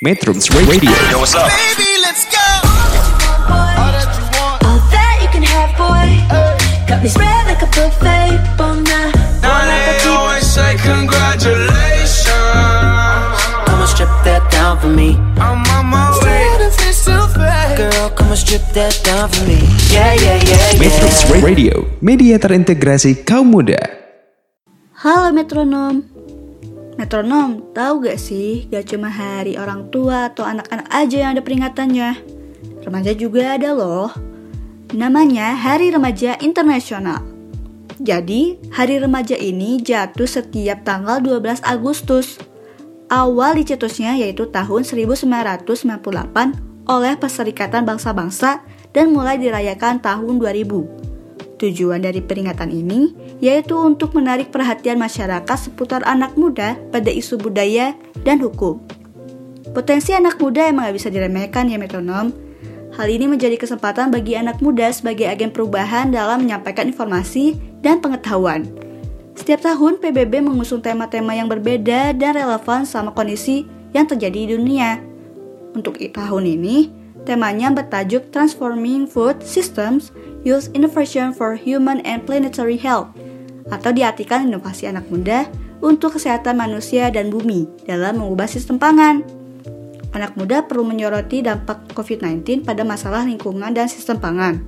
Metrums Radio Yo, what's up? Baby, let's go. All that you want, All that you can have, boy. Got me spread like a buffet. Bon night, Now bon they appetit. always say congratulations. Come and strip that down for me. I'm on my way. what if it's too fake? Girl, come and strip that down for me. Yeah, yeah, yeah, Metrums yeah. Radio Media terintegrasi kaum muda Halo metronom Metronom, tahu gak sih? Gak cuma hari orang tua atau anak-anak aja yang ada peringatannya. Remaja juga ada loh. Namanya Hari Remaja Internasional. Jadi, Hari Remaja ini jatuh setiap tanggal 12 Agustus. Awal dicetusnya yaitu tahun 1998 oleh Perserikatan Bangsa-Bangsa dan mulai dirayakan tahun 2000 Tujuan dari peringatan ini yaitu untuk menarik perhatian masyarakat seputar anak muda pada isu budaya dan hukum. Potensi anak muda emang gak bisa diremehkan ya metronom. Hal ini menjadi kesempatan bagi anak muda sebagai agen perubahan dalam menyampaikan informasi dan pengetahuan. Setiap tahun PBB mengusung tema-tema yang berbeda dan relevan sama kondisi yang terjadi di dunia. Untuk tahun ini, temanya bertajuk Transforming Food Systems Youth Innovation for Human and Planetary Health atau diartikan inovasi anak muda untuk kesehatan manusia dan bumi dalam mengubah sistem pangan. Anak muda perlu menyoroti dampak COVID-19 pada masalah lingkungan dan sistem pangan.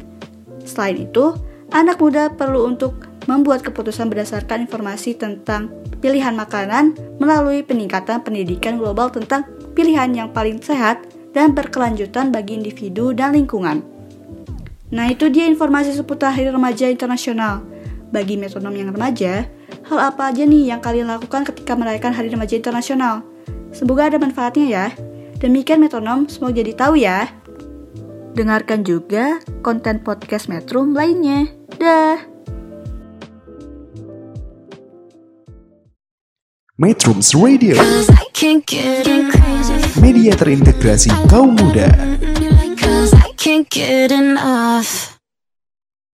Selain itu, anak muda perlu untuk membuat keputusan berdasarkan informasi tentang pilihan makanan melalui peningkatan pendidikan global tentang pilihan yang paling sehat dan berkelanjutan bagi individu dan lingkungan. Nah, itu dia informasi seputar Hari Remaja Internasional. Bagi metronom yang remaja, hal apa aja nih yang kalian lakukan ketika merayakan Hari Remaja Internasional? Semoga ada manfaatnya ya. Demikian metronom, semoga jadi tahu ya. Dengarkan juga konten podcast Metrum lainnya. Dah. Metrums Radio. Media terintegrasi kaum muda can't get enough.